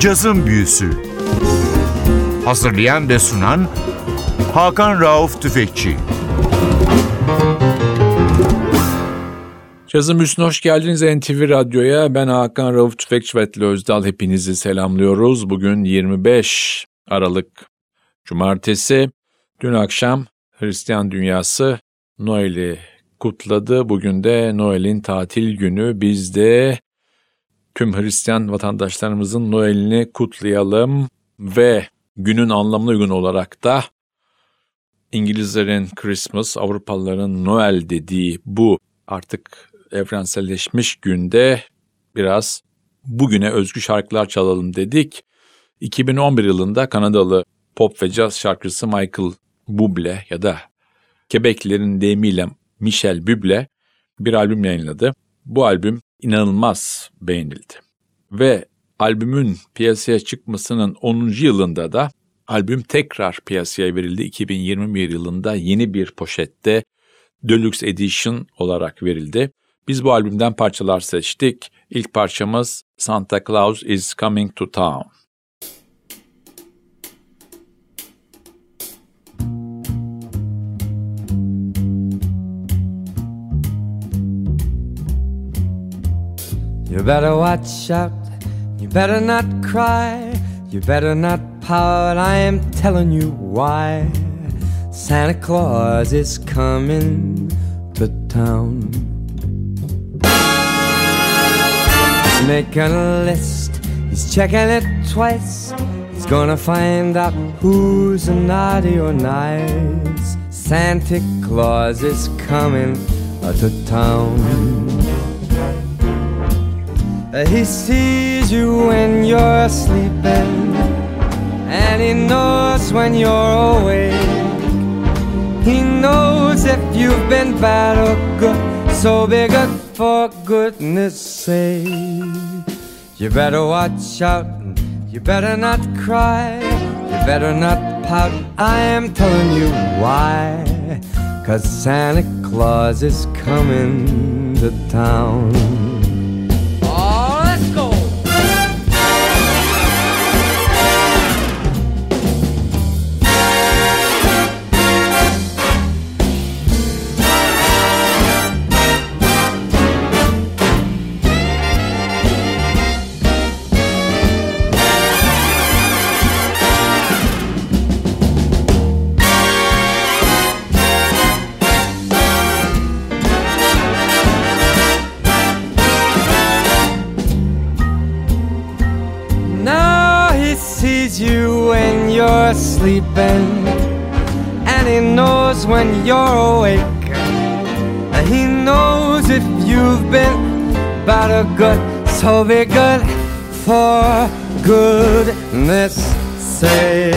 Cazın Büyüsü Hazırlayan ve sunan Hakan Rauf Tüfekçi Cazın Büyüsü'ne hoş geldiniz NTV Radyo'ya. Ben Hakan Rauf Tüfekçi ve Özdal. Hepinizi selamlıyoruz. Bugün 25 Aralık Cumartesi. Dün akşam Hristiyan dünyası Noel'i kutladı. Bugün de Noel'in tatil günü. Biz de tüm Hristiyan vatandaşlarımızın Noel'ini kutlayalım ve günün anlamına uygun olarak da İngilizlerin Christmas, Avrupalıların Noel dediği bu artık evrenselleşmiş günde biraz bugüne özgü şarkılar çalalım dedik. 2011 yılında Kanadalı pop ve caz şarkıcısı Michael Bublé ya da Quebeclilerin deyimiyle Michel Bublé bir albüm yayınladı. Bu albüm inanılmaz beğenildi. Ve albümün piyasaya çıkmasının 10. yılında da albüm tekrar piyasaya verildi. 2021 yılında yeni bir poşette Deluxe Edition olarak verildi. Biz bu albümden parçalar seçtik. İlk parçamız Santa Claus is Coming to Town. You better watch out, you better not cry, you better not pout, I am telling you why. Santa Claus is coming to town. He's making a list, he's checking it twice. He's gonna find out who's naughty or nice. Santa Claus is coming to town. Uh, he sees you when you're sleeping, and he knows when you're awake. He knows if you've been bad or good, so be good for goodness sake. You better watch out, you better not cry, you better not pout. I am telling you why, cause Santa Claus is coming to town. Good, so be good for goodness sake.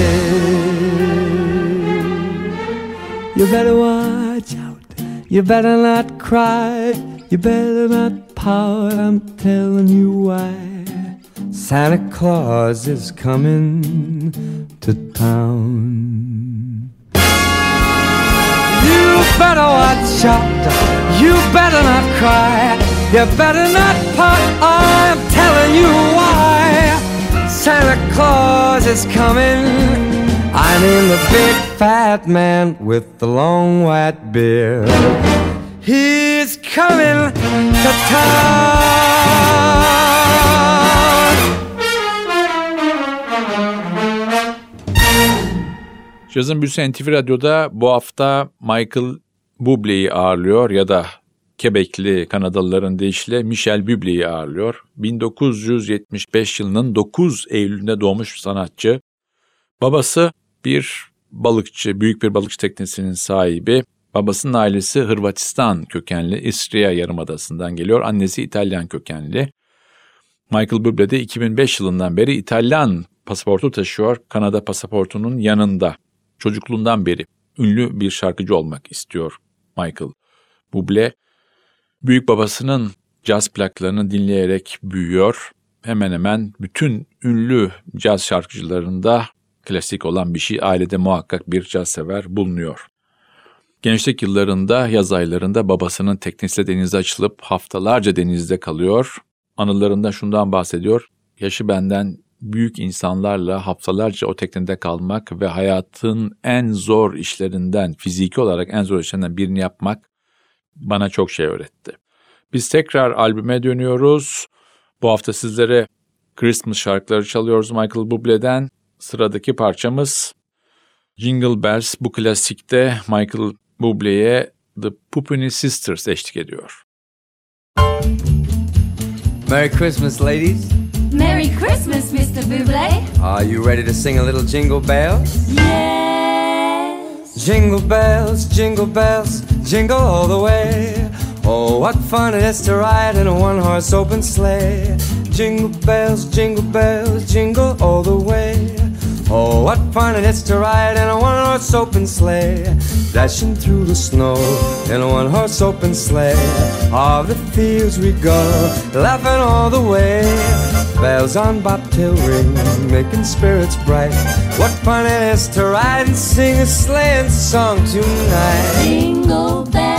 You better watch out, you better not cry, you better not pout, I'm telling you why. Santa Claus is coming to town. You better watch out, you better not cry, you better not pout, I'm telling you why. Santa Claus is coming. I mean the big fat man with the long white beard. He's coming to town. Cazın Büyüsü NTV Radyo'da bu hafta Michael Bublé'yi ağırlıyor ya da Quebecli Kanadalıların deyişle Michel Bublé'yi ağırlıyor. 1975 yılının 9 Eylül'ünde doğmuş sanatçı. Babası bir balıkçı, büyük bir balıkçı teknesinin sahibi. Babasının ailesi Hırvatistan kökenli, İstriya Yarımadası'ndan geliyor. Annesi İtalyan kökenli. Michael Bublé de 2005 yılından beri İtalyan pasaportu taşıyor. Kanada pasaportunun yanında. Çocukluğundan beri ünlü bir şarkıcı olmak istiyor Michael Bublé. Büyük babasının caz plaklarını dinleyerek büyüyor. Hemen hemen bütün ünlü caz şarkıcılarında klasik olan bir şey ailede muhakkak bir caz sever bulunuyor. Gençlik yıllarında yaz aylarında babasının teknesiyle denize açılıp haftalarca denizde kalıyor. Anılarında şundan bahsediyor. Yaşı benden büyük insanlarla haftalarca o teknede kalmak ve hayatın en zor işlerinden, fiziki olarak en zor işlerinden birini yapmak bana çok şey öğretti. Biz tekrar albüme dönüyoruz. Bu hafta sizlere Christmas şarkıları çalıyoruz Michael Bublé'den. Sıradaki parçamız Jingle Bells. Bu klasikte Michael Bublé'ye The Puppini Sisters eşlik ediyor. Merry Christmas, ladies. Merry Christmas, Mr. Buble. Are you ready to sing a little jingle bells? Yes. Jingle bells, jingle bells, jingle all the way. Oh, what fun it is to ride in a one horse open sleigh. Jingle bells, jingle bells, jingle all the way. Oh, what fun it is to ride in a one horse open sleigh. Dashing through the snow in a one horse open sleigh. All the fields we go, laughing all the way. Bells on bobtail ring, making spirits bright. What fun it is to ride and sing a sleighing song tonight. Jingle bells,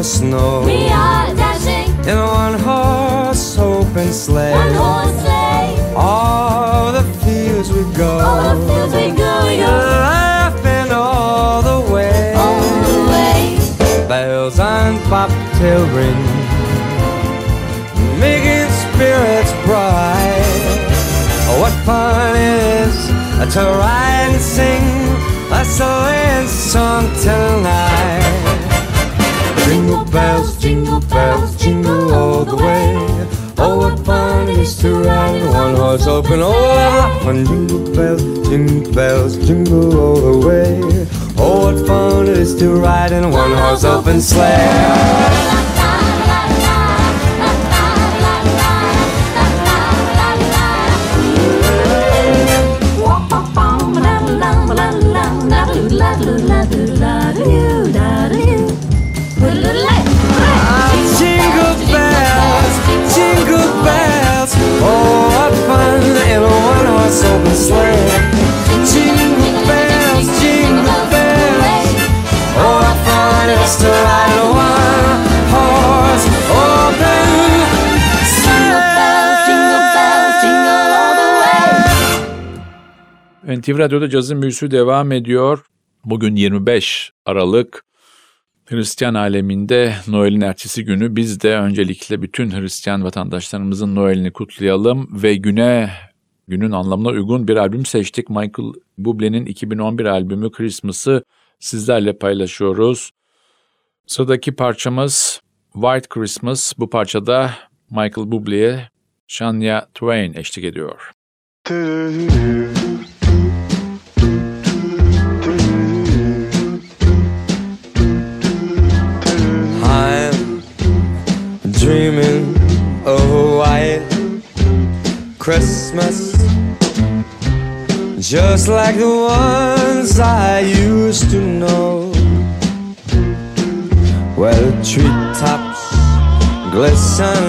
the snow We are dashing in a one horse open sleigh. one horse sleigh. All the fields we go, All the fields we go, we go laughing all the way. all the way. Bells on bobtail ring, making spirits bright. Oh, what fun it is to ride and sing a sleighing song tonight. Bells, jingle bells, jingle all the way. Oh, what fun it is to ride in one horse open. Oh, what fun! Jingle bells, jingle bells, jingle all the way. Oh, what fun it is to ride in one horse open sleigh. NTV Radyo'da cazın büyüsü devam ediyor. Bugün 25 Aralık Hristiyan aleminde Noel'in ertesi günü biz de öncelikle bütün Hristiyan vatandaşlarımızın Noel'ini kutlayalım ve güne günün anlamına uygun bir albüm seçtik. Michael Bublé'nin 2011 albümü Christmas'ı sizlerle paylaşıyoruz. Sıradaki parçamız White Christmas. Bu parçada Michael Bublé'ye Shania Twain eşlik ediyor. Christmas, just like the ones I used to know, where the treetops glisten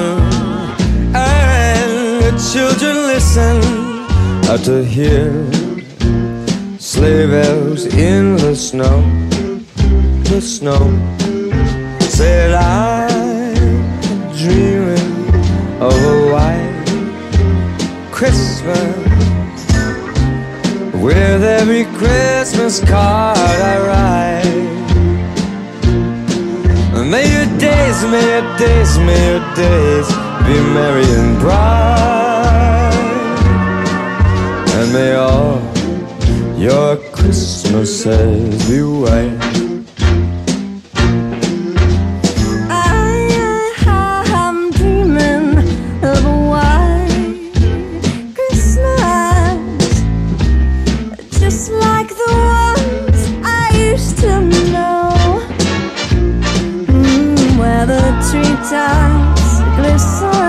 and the children listen. To hear sleigh bells in the snow, the snow. Said I'm dreaming of Christmas with every Christmas card I write. May your days, may your days, may your days be merry and bright, and may all your Christmases be white. Treetops glisten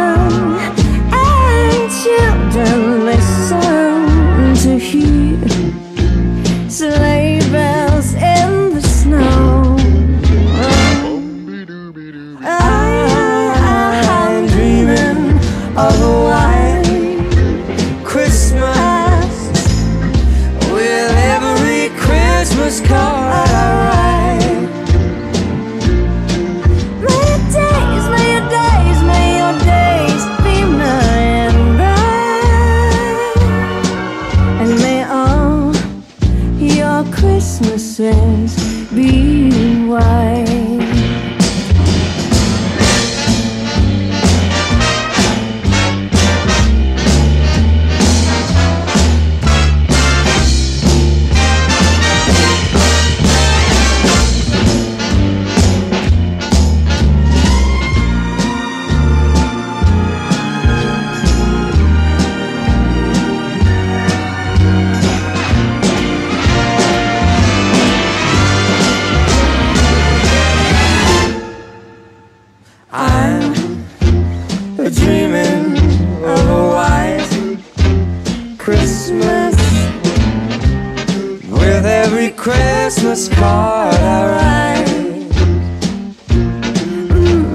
Christmas card I write.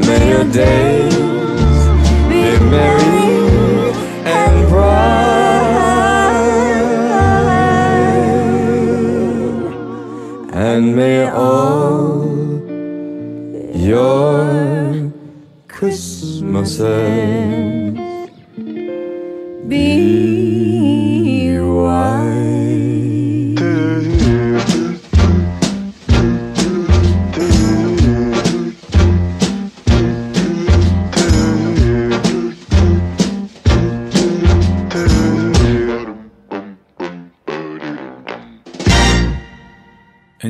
May your days be merry and bright, and may all your Christmases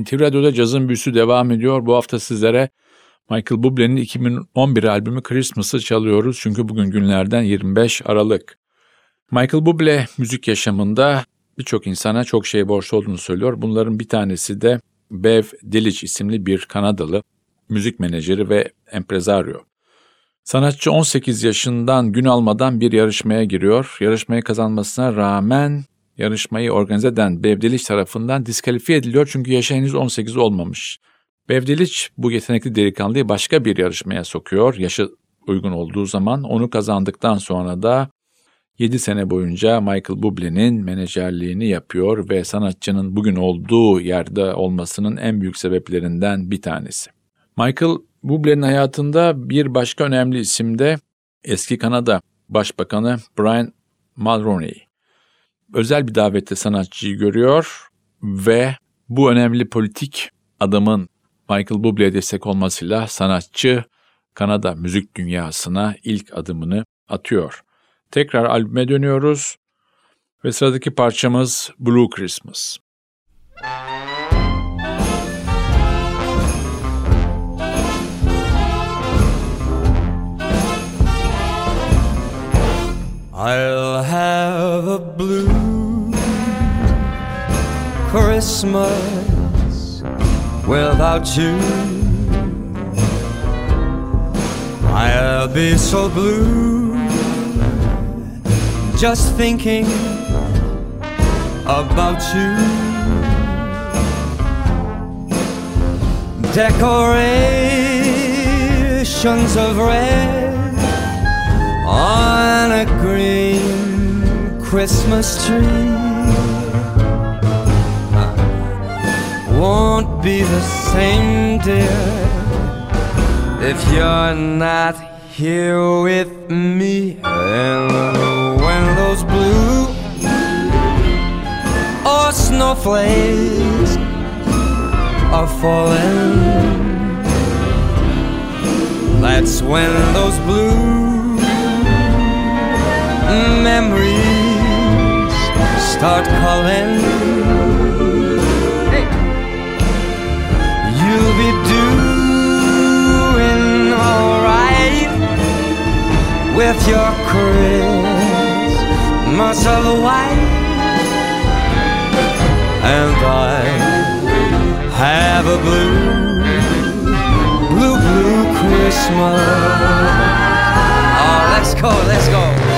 NTV Radyo'da cazın büyüsü devam ediyor. Bu hafta sizlere Michael Bublé'nin 2011 albümü Christmas'ı çalıyoruz. Çünkü bugün günlerden 25 Aralık. Michael Bublé müzik yaşamında birçok insana çok şey borçlu olduğunu söylüyor. Bunların bir tanesi de Bev Dilic isimli bir Kanadalı müzik menajeri ve empresario. Sanatçı 18 yaşından gün almadan bir yarışmaya giriyor. Yarışmayı kazanmasına rağmen yarışmayı organize eden Bev Dilic tarafından diskalifiye ediliyor çünkü yaşı henüz 18 olmamış. Bev Dilic bu yetenekli delikanlıyı başka bir yarışmaya sokuyor. Yaşı uygun olduğu zaman onu kazandıktan sonra da 7 sene boyunca Michael Bublé'nin menajerliğini yapıyor ve sanatçının bugün olduğu yerde olmasının en büyük sebeplerinden bir tanesi. Michael Bublé'nin hayatında bir başka önemli isim de eski Kanada Başbakanı Brian Mulroney. Özel bir davette sanatçıyı görüyor ve bu önemli politik adamın Michael Bublé'ye destek olmasıyla sanatçı Kanada müzik dünyasına ilk adımını atıyor. Tekrar albüme dönüyoruz ve sıradaki parçamız Blue Christmas. I'll have a blue Christmas without you. I'll be so blue just thinking about you. Decorations of red on a green Christmas tree won't be the same, dear, if you're not here with me. And when those blue or snowflakes are falling, that's when those blue memories start calling. Christmas of white, and I have a blue, blue, blue Christmas. Oh, let's go, let's go.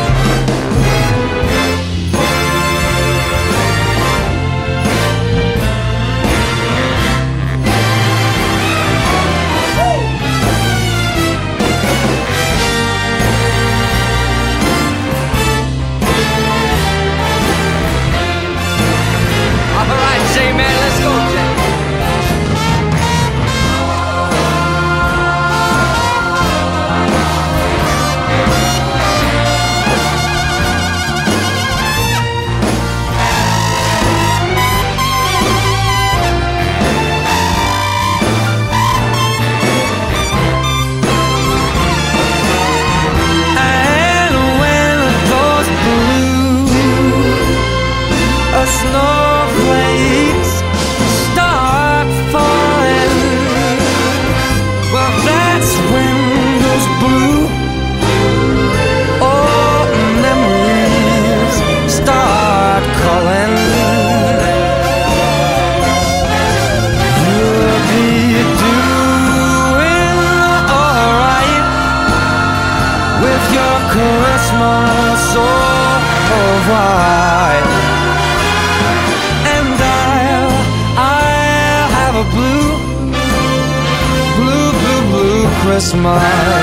Blue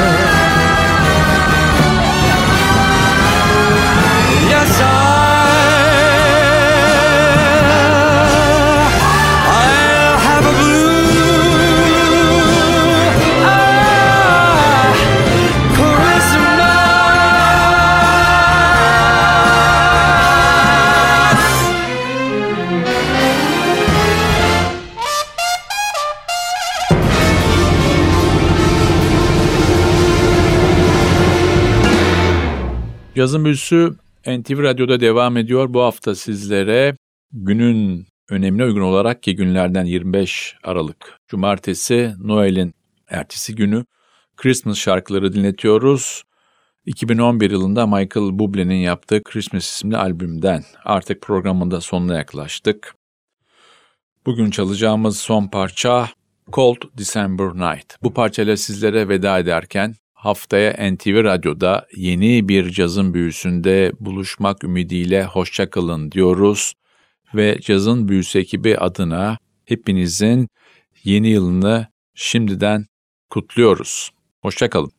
Yazın büyüsü NTV Radyo'da devam ediyor. Bu hafta sizlere günün önemine uygun olarak ki günlerden 25 Aralık Cumartesi Noel'in ertesi günü Christmas şarkıları dinletiyoruz. 2011 yılında Michael Bublé'nin yaptığı Christmas isimli albümden artık programın da sonuna yaklaştık. Bugün çalacağımız son parça Cold December Night. Bu parçayla sizlere veda ederken haftaya NTV Radyo'da yeni bir cazın büyüsünde buluşmak ümidiyle hoşçakalın diyoruz ve cazın büyüsü ekibi adına hepinizin yeni yılını şimdiden kutluyoruz. Hoşçakalın.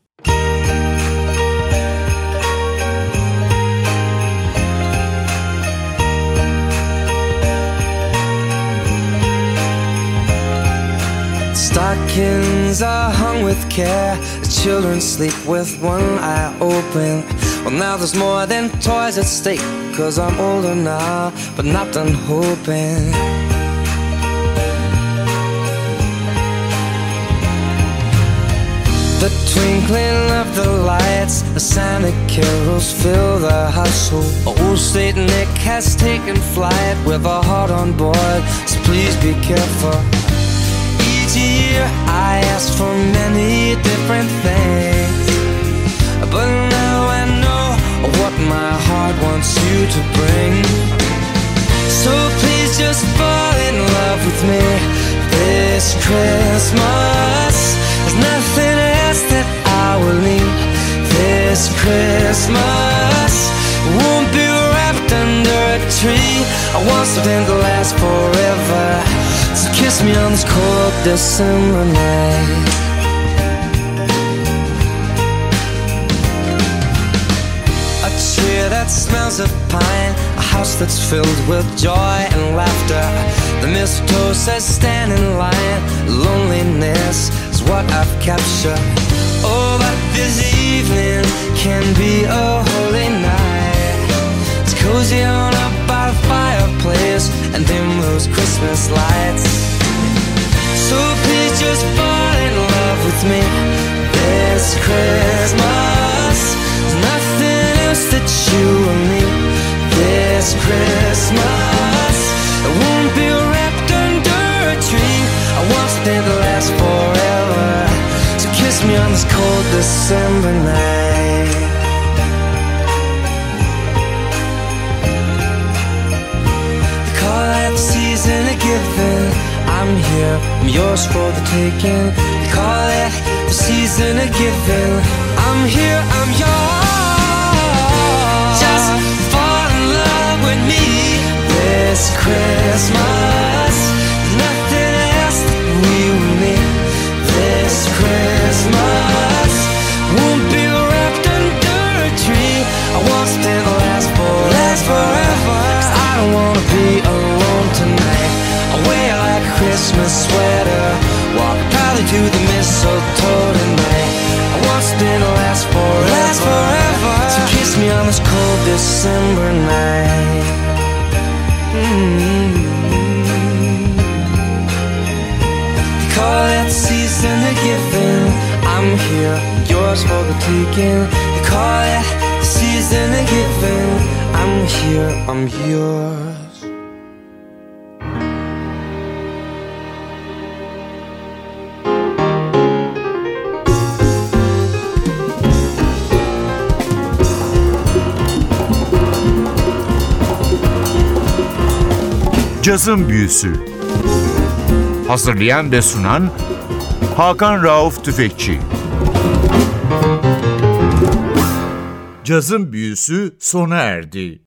Stockings are hung with care. The children sleep with one eye open. Well, now there's more than toys at stake. Cause I'm older now, but not done hoping. The twinkling of the lights, the Santa carols fill the household. Old Saint Nick has taken flight with a heart on board, so please be careful. Each year I ask for many different things, but now I know what my heart wants you to bring. So please just fall in love with me this Christmas. There's nothing else that I will need this Christmas. Won't be wrapped under a tree. I want something to last forever. So kiss me on this cold December night. A tree that smells of pine, a house that's filled with joy and laughter. The mistletoe says stand in line, loneliness is what I've captured. Oh, but this evening can be a holy night. It's cozy on up by the fireplace and dim those Christmas lights. So please just fall in love with me this Christmas. I'm yours for the taking. They call it the season of giving. I'm here, I'm yours. Just fall in love with me this Christmas. Here, I'm yours. Cazın Büyüsü Hazırlayan ve sunan Hakan Rauf Tüfekçi Cazın Büyüsü sona erdi.